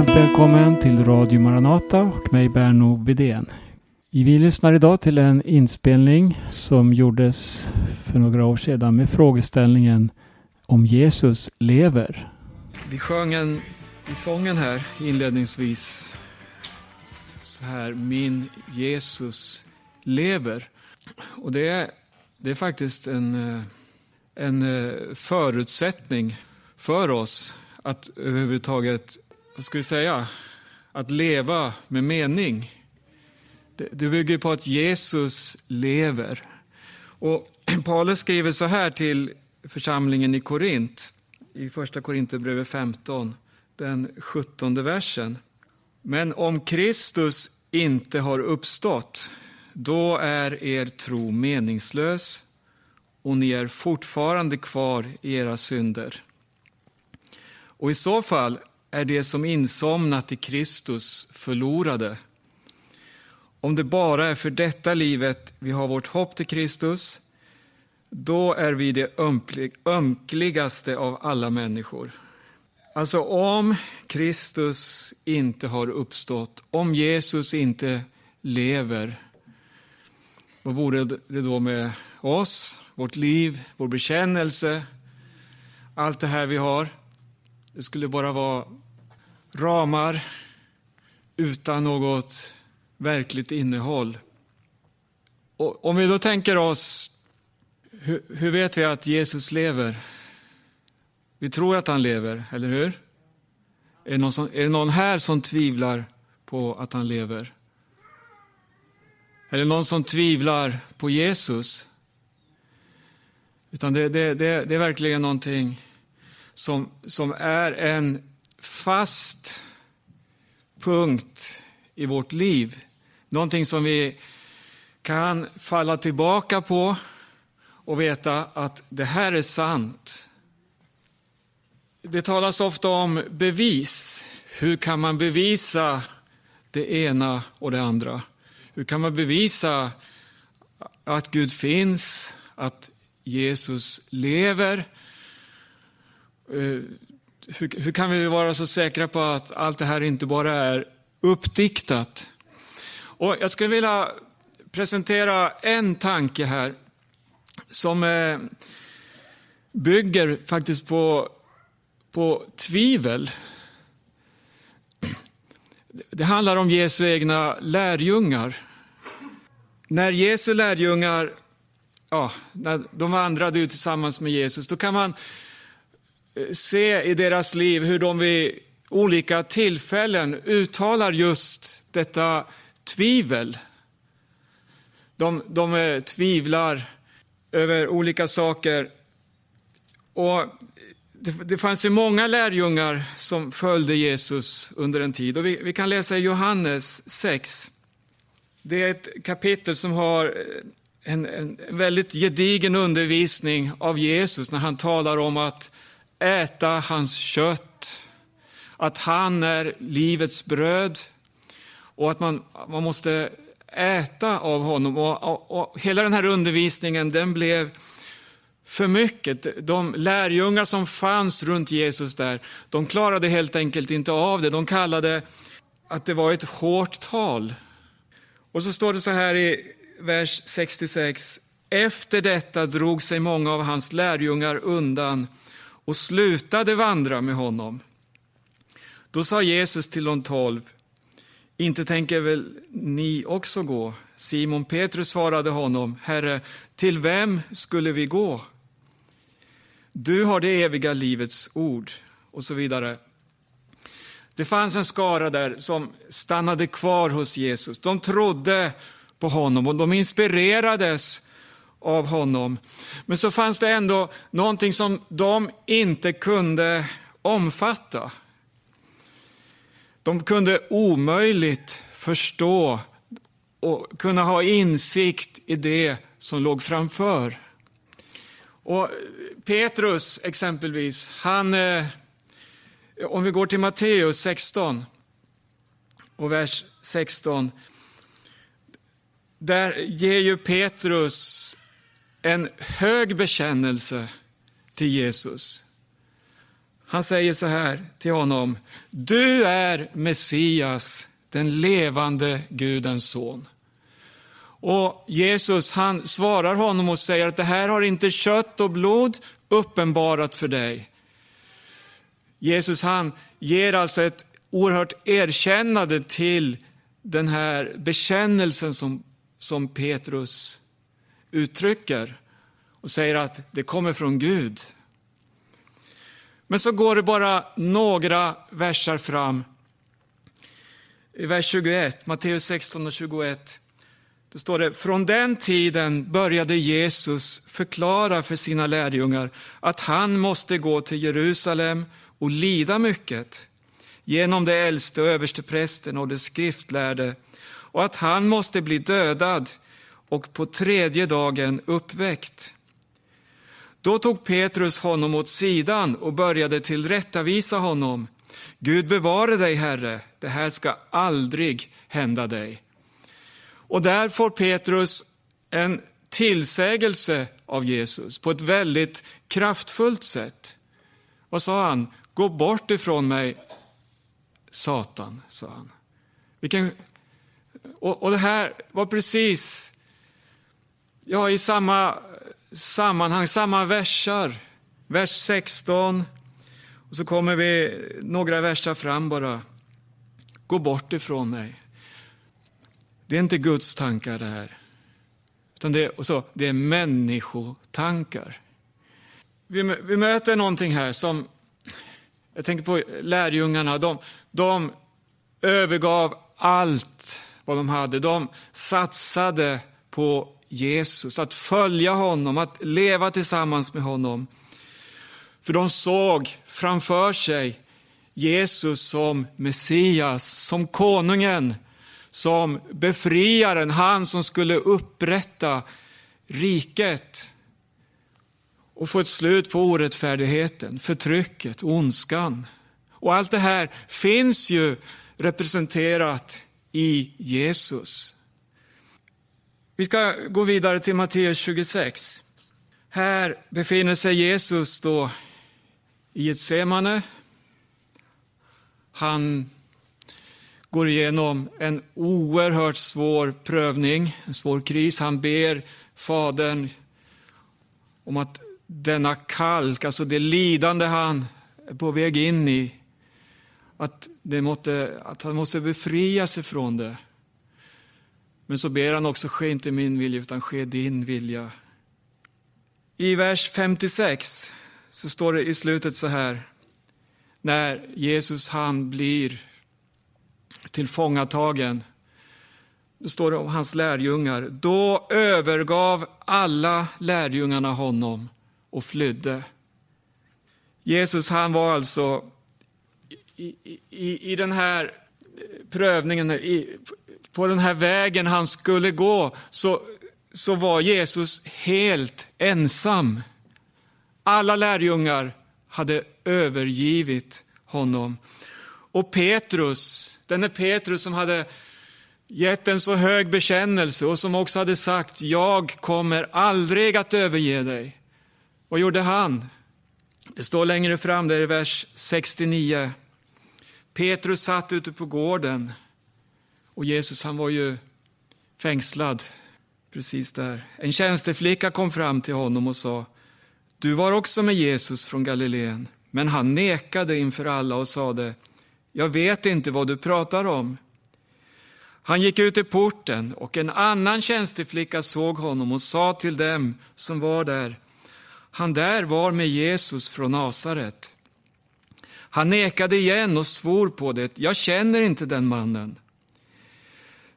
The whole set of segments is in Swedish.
Varmt välkommen till Radio Maranata och mig Berno Vidén. Vi lyssnar idag till en inspelning som gjordes för några år sedan med frågeställningen om Jesus lever. Vi sjöng en, i sången här inledningsvis så här, min Jesus lever. Och det är, det är faktiskt en, en eh, förutsättning för oss att överhuvudtaget, vad ska vi säga, att leva med mening. Det, det bygger på att Jesus lever. Och Paulus skriver så här till församlingen i Korint, i första Korinthierbrevet 15, den 17 versen. Men om Kristus inte har uppstått, då är er tro meningslös och ni är fortfarande kvar i era synder. Och i så fall är det som insomnat i Kristus förlorade. Om det bara är för detta livet vi har vårt hopp till Kristus, då är vi det ömkligaste av alla människor. Alltså om Kristus inte har uppstått, om Jesus inte lever, vad vore det då med oss, vårt liv, vår bekännelse, allt det här vi har? Det skulle bara vara ramar utan något verkligt innehåll. Och om vi då tänker oss, hur, hur vet vi att Jesus lever? Vi tror att han lever, eller hur? Är det, någon som, är det någon här som tvivlar på att han lever? Är det någon som tvivlar på Jesus? Utan det, det, det, det är verkligen någonting som, som är en fast punkt i vårt liv. Någonting som vi kan falla tillbaka på och veta att det här är sant. Det talas ofta om bevis. Hur kan man bevisa det ena och det andra? Hur kan man bevisa att Gud finns, att Jesus lever? Eh, hur, hur, kan vi vara så säkra på att allt det här inte bara är uppdiktat? Och jag skulle vilja presentera en tanke här som eh, bygger faktiskt på, på tvivel. Det handlar om Jesu egna lärjungar. När Jesu lärjungar ja, när de vandrade ut tillsammans med Jesus, då kan man Eh, se i deras liv hur de vid olika tillfällen uttalar just detta tvivel. De, de eh, tvivlar över olika saker. Och det, det fanns ju många lärjungar som följde Jesus under en tid. Och vi, vi kan läsa i Johannes 6. Det är ett kapitel som har eh, en, en, väldigt gedigen undervisning av Jesus när han talar om att äta hans kött, att han är livets bröd och att man, man måste äta av honom. Och, och, och, hela den här undervisningen den blev för mycket. De lärjungar som fanns runt Jesus där, de klarade helt enkelt inte av det. De kallade att det var ett hårt tal. Och så står det så här i vers 66. Efter detta drog sig många av hans lärjungar undan och slutade vandra med honom. Då sa Jesus till de tolv, inte tänker väl ni också gå? Simon Petrus svarade honom, Herre, till vem skulle vi gå? Du har det eviga livets ord, och så vidare. Det fanns en skara där som stannade kvar hos Jesus. De trodde på honom och de inspirerades av honom. Men så fanns det ändå någonting som de inte kunde omfatta. De kunde omöjligt förstå och kunna ha insikt i det som låg framför. Och Petrus exempelvis, han, eh, om vi går till Matteus 16 och vers 16. Där ger ju Petrus en hög bekännelse till Jesus. Han säger så här till honom. Du är Messias, den levande Gudens son. Och Jesus han svarar honom och säger att det här har inte kött och blod uppenbarat för dig. Jesus han ger alltså ett oerhört erkännande till den här bekännelsen som, som Petrus uttrycker och säger att det kommer från Gud. Men så går det bara några versar fram. I vers 21, Matteus 16 och 21. Då står det, från den tiden började Jesus förklara för sina lärjungar att han måste gå till Jerusalem och lida mycket genom de äldste och översteprästen och de skriftlärde och att han måste bli dödad och på tredje dagen uppväckt. Då tog Petrus honom åt sidan och började tillrättavisa honom. Gud bevare dig, Herre, det här ska aldrig hända dig. Och där får Petrus en tillsägelse av Jesus på ett väldigt kraftfullt sätt. Vad sa han? Gå bort ifrån mig, Satan, sa han. Vilken... Och, och det här var precis ja, i samma sammanhang, samma versar. Vers 16, och så kommer vi några versar fram bara. Gå bort ifrån mig. Det är inte Guds tankar det här. Utan det, och så, det är människotankar. Vi, vi möter någonting här som, jag tänker på lärjungarna, de, de övergav allt vad de hade. De satsade på Jesus, att följa honom, att leva tillsammans med honom. För de såg framför sig Jesus som Messias, som konungen, som befriaren, han som skulle upprätta riket och få ett slut på orättfärdigheten, förtrycket, ondskan. Och allt det här finns ju representerat i Jesus. Vi ska gå vidare till Matteus 26. Här befinner sig Jesus då i ett semane. Han går igenom en oerhört svår prövning, en svår kris. Han ber Fadern om att denna kalk, alltså det lidande han är på väg in i, att, det måtte, att han måste befria sig från det. Men så ber han också, ske inte min vilja utan ske din vilja. I vers 56 så står det i slutet så här, när Jesus han blir tillfångatagen. Då står det om hans lärjungar. Då övergav alla lärjungarna honom och flydde. Jesus han var alltså i, i, i den här prövningen, i, på den här vägen han skulle gå, så, så var Jesus helt ensam. Alla lärjungar hade övergivit honom. Och Petrus, denne Petrus som hade gett en så hög bekännelse och som också hade sagt, jag kommer aldrig att överge dig. Vad gjorde han? Det står längre fram, där i vers 69. Petrus satt ute på gården och Jesus han var ju fängslad precis där. En tjänsteflicka kom fram till honom och sa, du var också med Jesus från Galileen. Men han nekade inför alla och sade, jag vet inte vad du pratar om. Han gick ut i porten och en annan tjänsteflicka såg honom och sa till dem som var där, han där var med Jesus från Nasaret. Han nekade igen och svor på det, jag känner inte den mannen.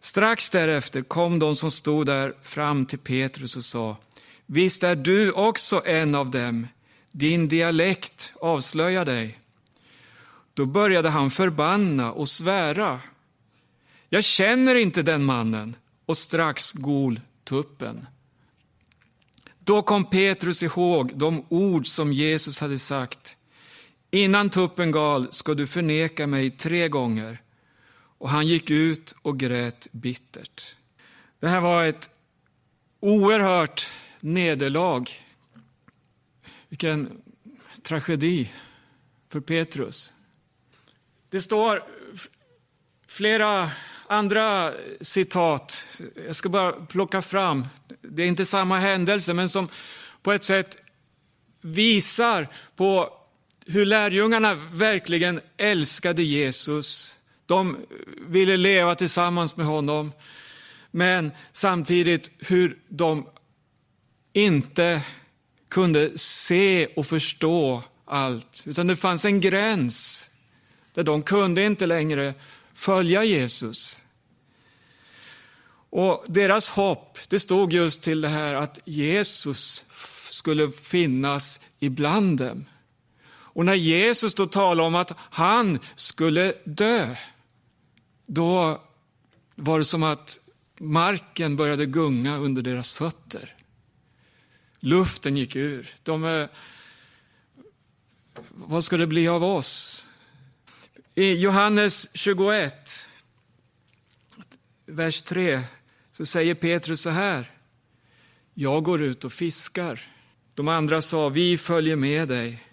Strax därefter kom de som stod där fram till Petrus och sa, visst är du också en av dem, din dialekt avslöjar dig. Då började han förbanna och svära. Jag känner inte den mannen och strax gol tuppen. Då kom Petrus ihåg de ord som Jesus hade sagt. Innan tuppen gal ska du förneka mig tre gånger. Och han gick ut och grät bittert. Det här var ett oerhört nederlag. Vilken tragedi för Petrus. Det står flera andra citat. Jag ska bara plocka fram. Det är inte samma händelse, men som på ett sätt visar på hur lärjungarna verkligen älskade Jesus. De ville leva tillsammans med honom. Men samtidigt hur de inte kunde se och förstå allt. Utan det fanns en gräns där de kunde inte längre följa Jesus. Och deras hopp, det stod just till det här att Jesus skulle finnas ibland dem. Och när Jesus då talade om att han skulle dö, då var det som att marken började gunga under deras fötter. Luften gick ur. De, eh, vad ska det bli av oss? I Johannes 21, vers 3, så säger Petrus så här. Jag går ut och fiskar. De andra sa, vi följer med dig.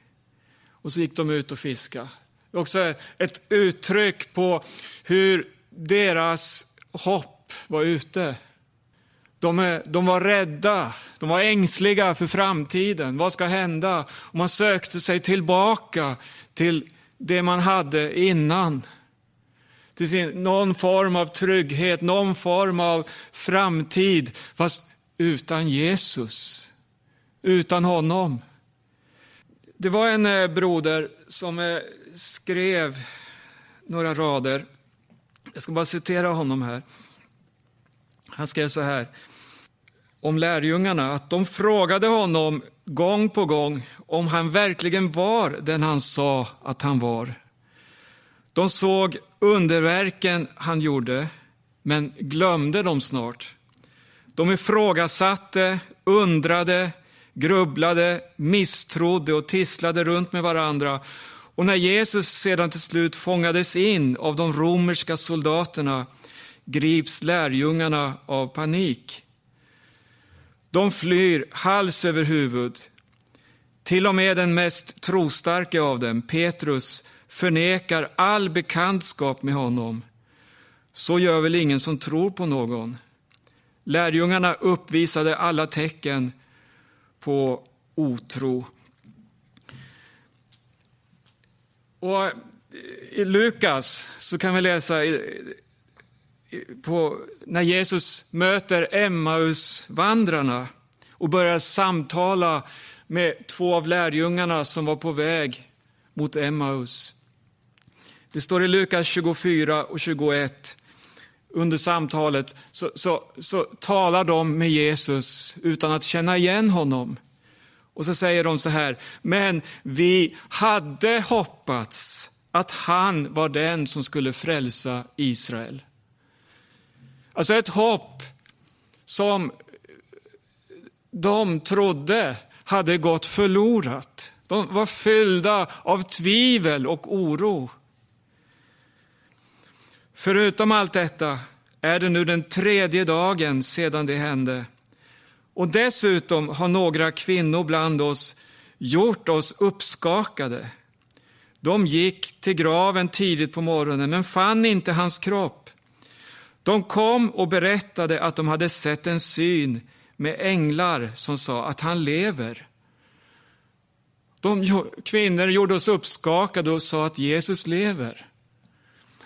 Och så gick de ut och fiskade. Det är också ett uttryck på hur deras hopp var ute. De, de var rädda, de var ängsliga för framtiden. Vad ska hända? Och man sökte sig tillbaka till det man hade innan. Till sin, någon form av trygghet, någon form av framtid, fast utan Jesus. Utan honom. Det var en eh, broder som eh, skrev några rader. Jag ska bara citera honom här. Han skrev så här om lärjungarna att de frågade honom gång på gång om han verkligen var den han sa att han var. De såg underverken han gjorde, men glömde dem snart. De ifrågasatte, undrade, grubblade, misstrodde och tisslade runt med varandra. Och när Jesus sedan till slut fångades in av de romerska soldaterna grips lärjungarna av panik. De flyr hals över huvud. Till och med den mest trostarke av dem, Petrus, förnekar all bekantskap med honom. Så gör väl ingen som tror på någon. Lärjungarna uppvisade alla tecken på otro. Och eh, I Lukas så kan vi läsa på, när Jesus möter Emmausvandrarna och börjar samtala med två av lärjungarna som var på väg mot Emmaus. Det står i Lukas 24 och 21 under samtalet så, så, så talar de med Jesus utan att känna igen honom. Och så säger de så här, men vi hade hoppats att han var den som skulle frälsa Israel. Alltså ett hopp som de trodde hade gått förlorat. De var fyllda av tvivel och oro. Förutom allt detta är det nu den tredje dagen sedan det hände. Och dessutom har några kvinnor bland oss gjort oss uppskakade. De gick till graven tidigt på morgonen men fann inte hans kropp. De kom och berättade att de hade sett en syn med änglar som sa att han lever. De kvinnor gjorde oss uppskakade och sa att Jesus lever.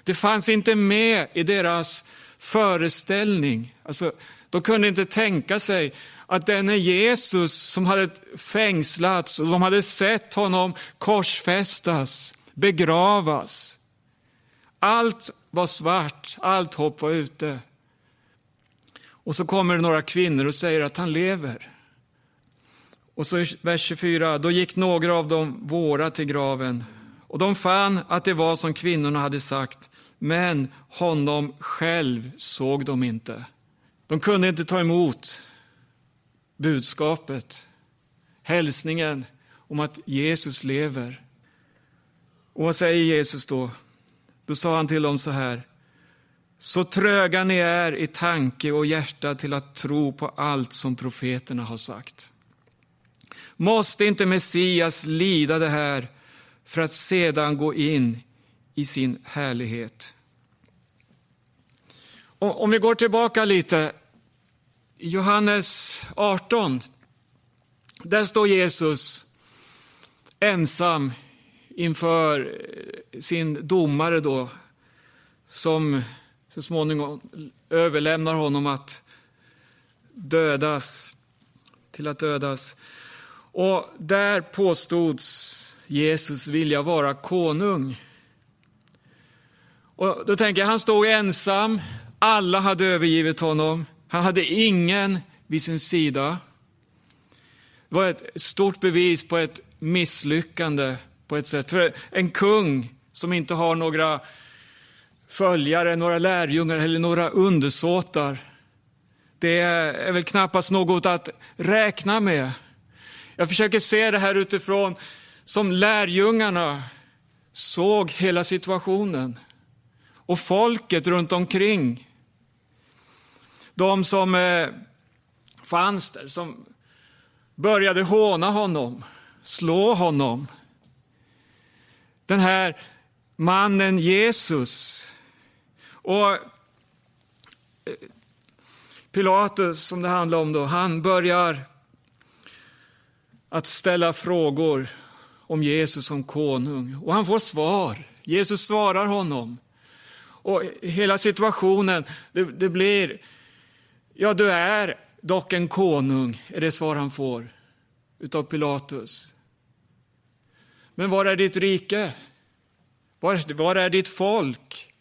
Det fanns inte med i deras föreställning. Alltså, de kunde inte tänka sig att denne Jesus som hade fängslats och de hade sett honom korsfästas, begravas. Allt var svart, allt hopp var ute. Och så kommer det några kvinnor och säger att han lever. Och så i vers 24, då gick några av dem våra till graven och de fann att det var som kvinnorna hade sagt, men honom själv såg de inte. De kunde inte ta emot budskapet, hälsningen om att Jesus lever. Och vad säger Jesus då? Då sa han till dem så här. Så tröga ni är i tanke och hjärta till att tro på allt som profeterna har sagt. Måste inte Messias lida det här för att sedan gå in i sin härlighet. Om vi går tillbaka lite, i Johannes 18, där står Jesus ensam inför eh, sin domare då, som så småningom överlämnar honom att dödas, till att dödas. Och där påstods Jesus vilja vara konung. Och då tänker jag, han stod ensam, alla hade övergivit honom, han hade ingen vid sin sida. Det var ett stort bevis på ett misslyckande på ett sätt. För en kung som inte har några följare, några lärjungar eller några undersåtar, det är väl knappast något att räkna med. Jag försöker se det här utifrån som lärjungarna såg hela situationen och folket runt omkring. De som eh, fanns där, som började håna honom, slå honom. Den här mannen Jesus. Och eh, Pilatus, som det handlar om då, han börjar att ställa frågor om Jesus som konung. Och han får svar. Jesus svarar honom. Och hela situationen, det, det blir, ja du är dock en konung, är det svar han får utav Pilatus. Men var är ditt rike? Var, var är ditt folk?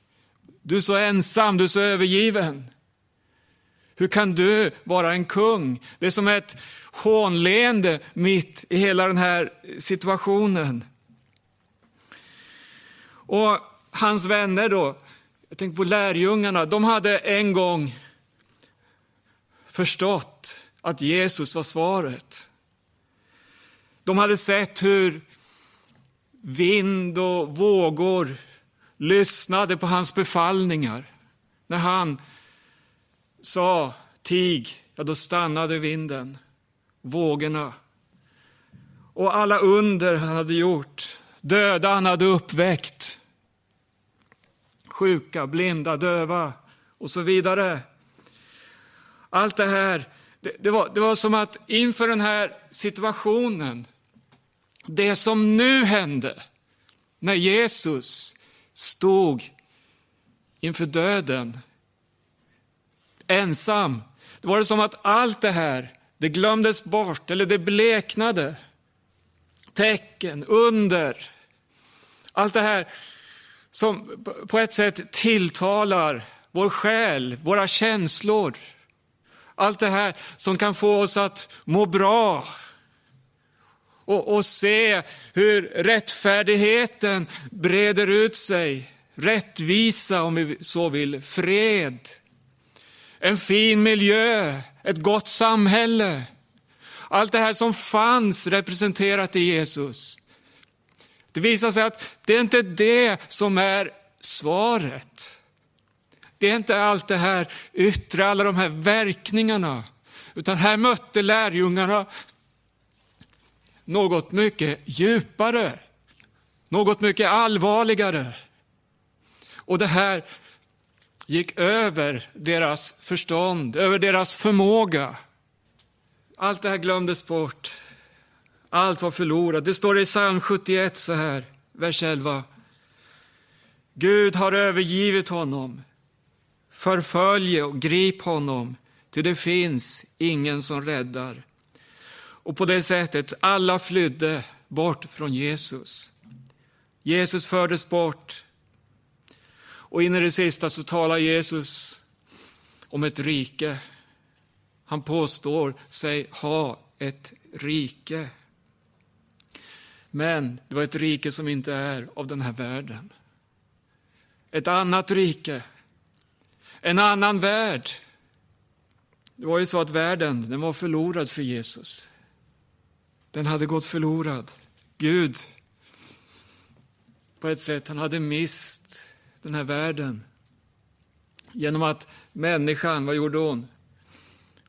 Du är så ensam, du är så övergiven. Hur kan du vara en kung? Det är som ett hånleende mitt i hela den här situationen. Och hans vänner då, jag tänker på lärjungarna, de hade en gång förstått att Jesus var svaret. De hade sett hur vind och vågor lyssnade på hans befallningar. När han sa tig, ja då stannade vinden, vågorna. Och alla under han hade gjort, döda han hade uppväckt. Sjuka, blinda, döva och så vidare. Allt det här, det, det, var, det var som att inför den här situationen, det som nu hände, när Jesus stod inför döden, ensam. Det var det som att allt det här, det glömdes bort eller det bleknade. Tecken, under, allt det här som på ett sätt tilltalar vår själ, våra känslor. Allt det här som kan få oss att må bra och, och se hur rättfärdigheten breder ut sig. Rättvisa, om vi så vill, fred en fin miljö, ett gott samhälle. Allt det här som fanns representerat i Jesus. Det visar sig att det är inte det som är svaret. Det är inte allt det här yttre, alla de här verkningarna. Utan här mötte lärjungarna något mycket djupare, något mycket allvarligare. Och det här gick över deras förstånd, över deras förmåga. Allt det här glömdes bort. Allt var förlorat. Det står i psalm 71 så här, vers 11. Gud har övergivit honom. Förfölj och grip honom, till det finns ingen som räddar. Och på det sättet, alla flydde bort från Jesus. Jesus fördes bort, och in i det sista så talar Jesus om ett rike. Han påstår sig ha ett rike. Men det var ett rike som inte är av den här världen. Ett annat rike. En annan värld. Det var ju så att världen den var förlorad för Jesus. Den hade gått förlorad. Gud, på ett sätt, han hade mist den här världen. Genom att människan, vad gjorde hon?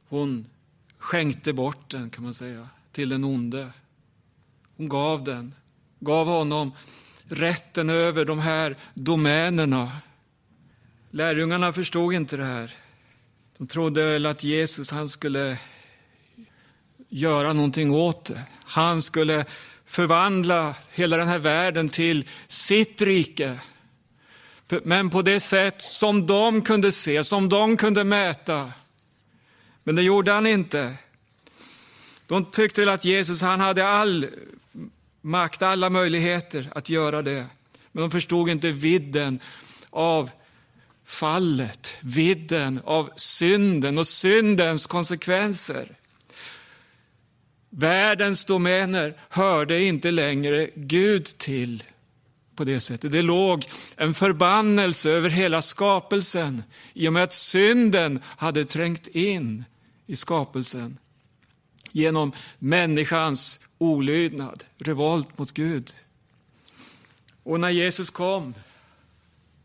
Hon skänkte bort den, kan man säga, till den onde. Hon gav den. gav honom rätten över de här domänerna. Lärjungarna förstod inte det här. De trodde väl att Jesus han skulle göra någonting åt det. Han skulle förvandla hela den här världen till sitt rike. Men på det sätt som de kunde se, som de kunde mäta. Men det gjorde han inte. De tyckte att Jesus han hade all makt, alla möjligheter att göra det. Men de förstod inte vidden av fallet, vidden av synden och syndens konsekvenser. Världens domäner hörde inte längre Gud till på det sättet. Det låg en förbannelse över hela skapelsen i och med att synden hade trängt in i skapelsen genom människans olydnad, revolt mot Gud. Och när Jesus kom,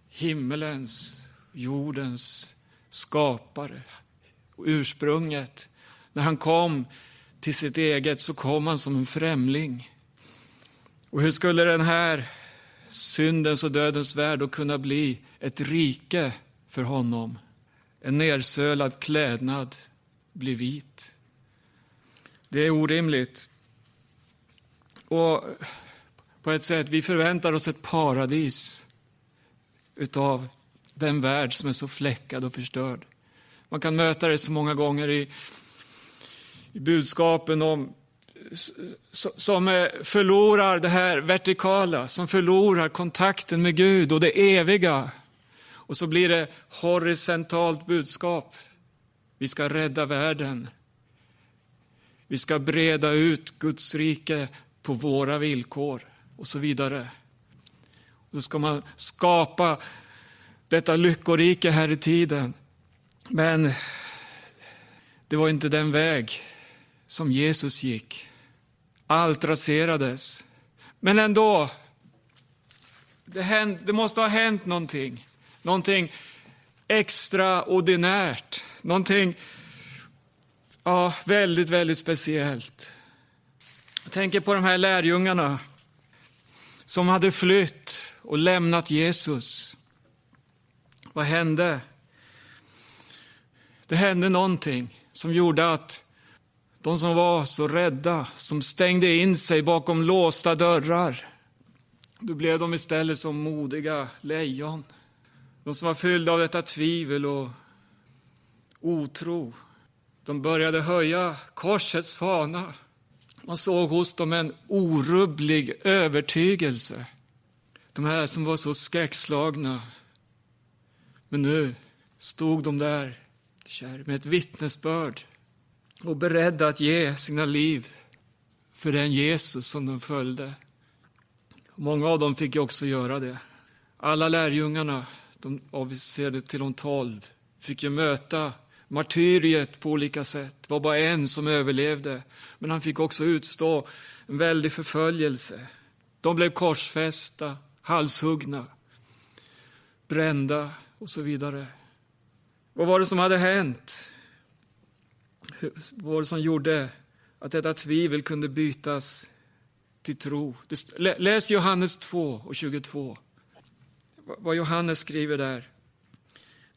himmelens, jordens skapare, ursprunget, när han kom till sitt eget så kom han som en främling. Och hur skulle den här syndens och dödens värld då kunna bli ett rike för honom? En nersölad klädnad blir vit. Det är orimligt. Och på ett sätt, vi förväntar oss ett paradis utav den värld som är så fläckad och förstörd. Man kan möta det så många gånger i, i budskapen om som förlorar det här vertikala, som förlorar kontakten med Gud och det eviga. Och så blir det horisontalt budskap. Vi ska rädda världen. Vi ska breda ut Guds rike på våra villkor och så vidare. Då ska man skapa detta lyckorike här i tiden. Men det var inte den väg som Jesus gick. Allt raserades. Men ändå, det, händ, det måste ha hänt någonting. Någonting extraordinärt. Någonting ja, väldigt, väldigt speciellt. Jag tänker på de här lärjungarna som hade flytt och lämnat Jesus. Vad hände? Det hände någonting som gjorde att de som var så rädda, som stängde in sig bakom låsta dörrar, då blev de istället som modiga lejon. De som var fyllda av detta tvivel och otro, de började höja korsets fana. Man såg hos dem en orubblig övertygelse. De här som var så skräckslagna. Men nu stod de där med ett vittnesbörd och beredda att ge sina liv för den Jesus som de följde. Många av dem fick också göra det. Alla lärjungarna, de avviserade till de tolv, fick ju möta martyriet på olika sätt. Det var bara en som överlevde, men han fick också utstå en väldig förföljelse. De blev korsfästa, halshuggna, brända och så vidare. Vad var det som hade hänt? Vad var det som gjorde att detta tvivel kunde bytas till tro? Läs Johannes 2 och 22. Vad Johannes skriver där.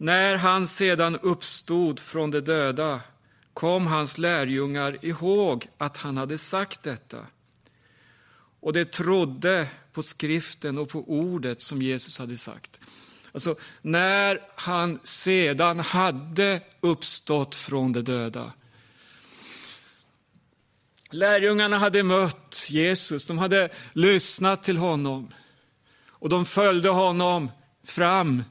När han sedan uppstod från de döda kom hans lärjungar ihåg att han hade sagt detta. Och de trodde på skriften och på ordet som Jesus hade sagt. Alltså, när han sedan hade uppstått från de döda. Lärjungarna hade mött Jesus, de hade lyssnat till honom och de följde honom fram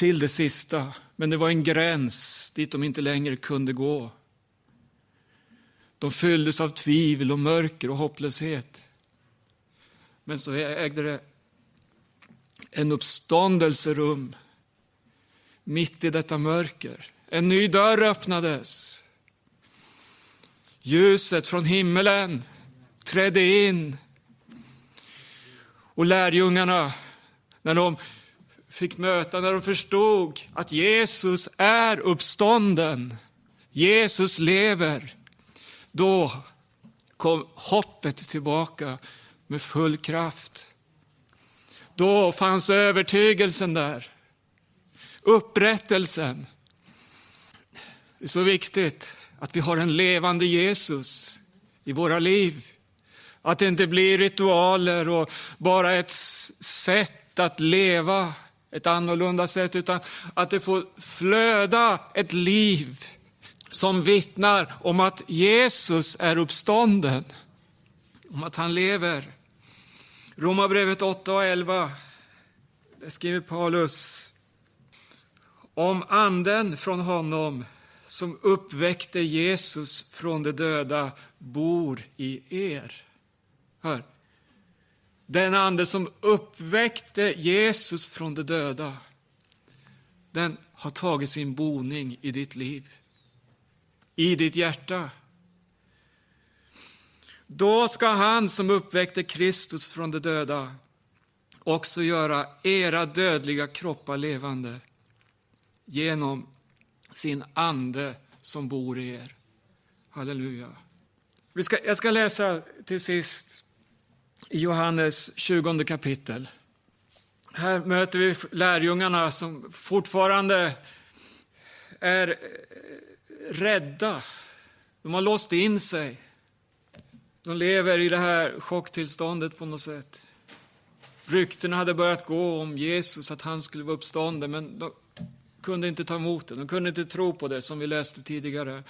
till det sista. Men det var en gräns dit de inte längre kunde gå. De fylldes av tvivel och mörker och hopplöshet. Men så ägde det en uppståndelserum mitt i detta mörker. En ny dörr öppnades. Ljuset från himmelen trädde in. Och lärjungarna, när de fick möta, när de förstod att Jesus är uppstånden, Jesus lever, då kom hoppet tillbaka med full kraft. Då fanns övertygelsen där. Upprättelsen. Det är så viktigt att vi har en levande Jesus i våra liv. Att det inte blir ritualer och bara ett sätt att leva, ett annorlunda sätt, utan att det får flöda ett liv som vittnar om att Jesus är uppstånden, om att han lever. Romarbrevet 8 och 11, där skriver Paulus om anden från honom som uppväckte Jesus från de döda bor i er. Hör. Den ande som uppväckte Jesus från de döda, den har tagit sin boning i ditt liv, i ditt hjärta. Då ska han som uppväckte Kristus från de döda också göra era dödliga kroppar levande genom sin ande som bor i er. Halleluja. Vi ska, jag ska läsa till sist i Johannes 20 kapitel. Här möter vi lärjungarna som fortfarande är eh, rädda. De har låst in sig. De lever i det här chocktillståndet på något sätt. Ryktena hade börjat gå om Jesus, att han skulle vara uppstånden, men de kunde inte ta emot det. De kunde inte tro på det, som vi läste tidigare.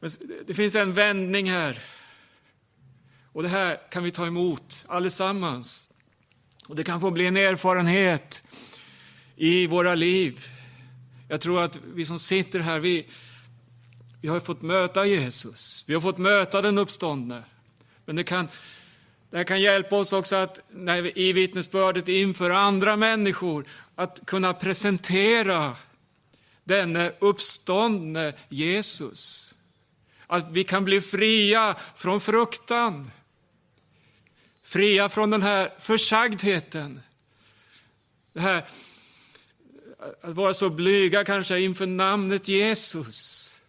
Men det finns en vändning här. Och det här kan vi ta emot allesammans. Och det kan få bli en erfarenhet i våra liv. Jag tror att vi som sitter här, vi, vi har fått möta Jesus. Vi har fått möta den uppståndne. Men det kan, det här kan hjälpa oss också att när vi, i vittnesbördet inför andra människor att kunna presentera denne uppståndne Jesus. Att vi kan bli fria från fruktan. Fria från den här försagdheten. Det här att vara så blyga kanske inför namnet Jesus.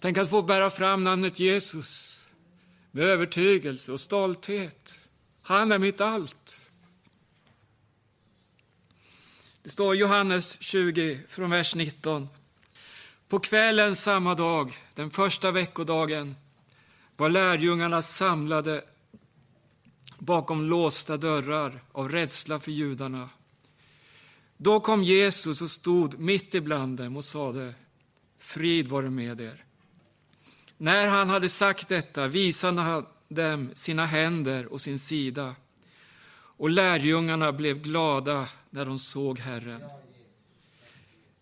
Tänk att få bära fram namnet Jesus med övertygelse och stolthet. Han är mitt allt. Det står i Johannes 20 från vers 19. På kvällen samma dag, den första veckodagen, var lärjungarna samlade bakom låsta dörrar av rädsla för judarna. Då kom Jesus och stod mitt ibland dem och sade, frid vare med er. När han hade sagt detta visade han dem sina händer och sin sida. Och lärjungarna blev glada när de såg Herren.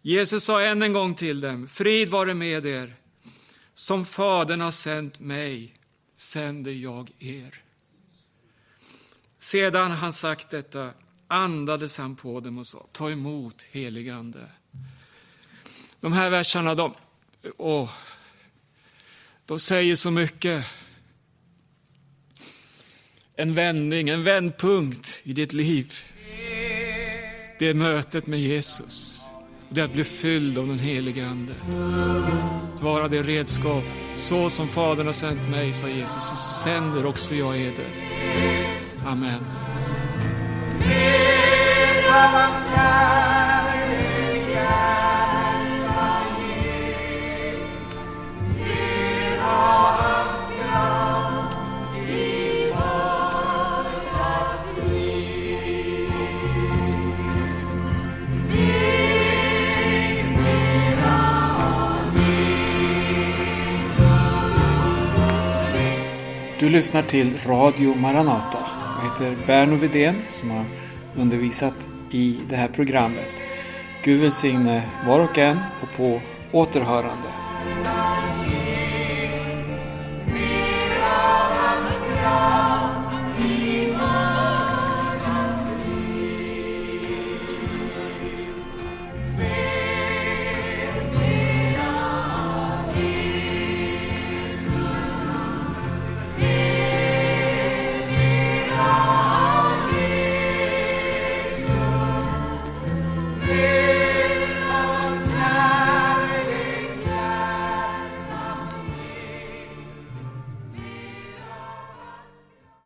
Jesus sa än en gång till dem, frid vare med er. Som Fadern har sänt mig sänder jag er. Sedan han sagt detta andades han på dem och sa, ta emot heligande. De här verserna, de, åh, de säger så mycket. En vändning, en vändpunkt i ditt liv. Det är mötet med Jesus. Det är att bli fylld av den helige Ande. Att vara det redskap. Så som Fadern har sänt mig, sa Jesus, så sänder också jag eder. Amen. Du lyssnar till Radio Maranata. Jag heter Berno Vidén som har undervisat i det här programmet. Gud välsigne var och en och på återhörande.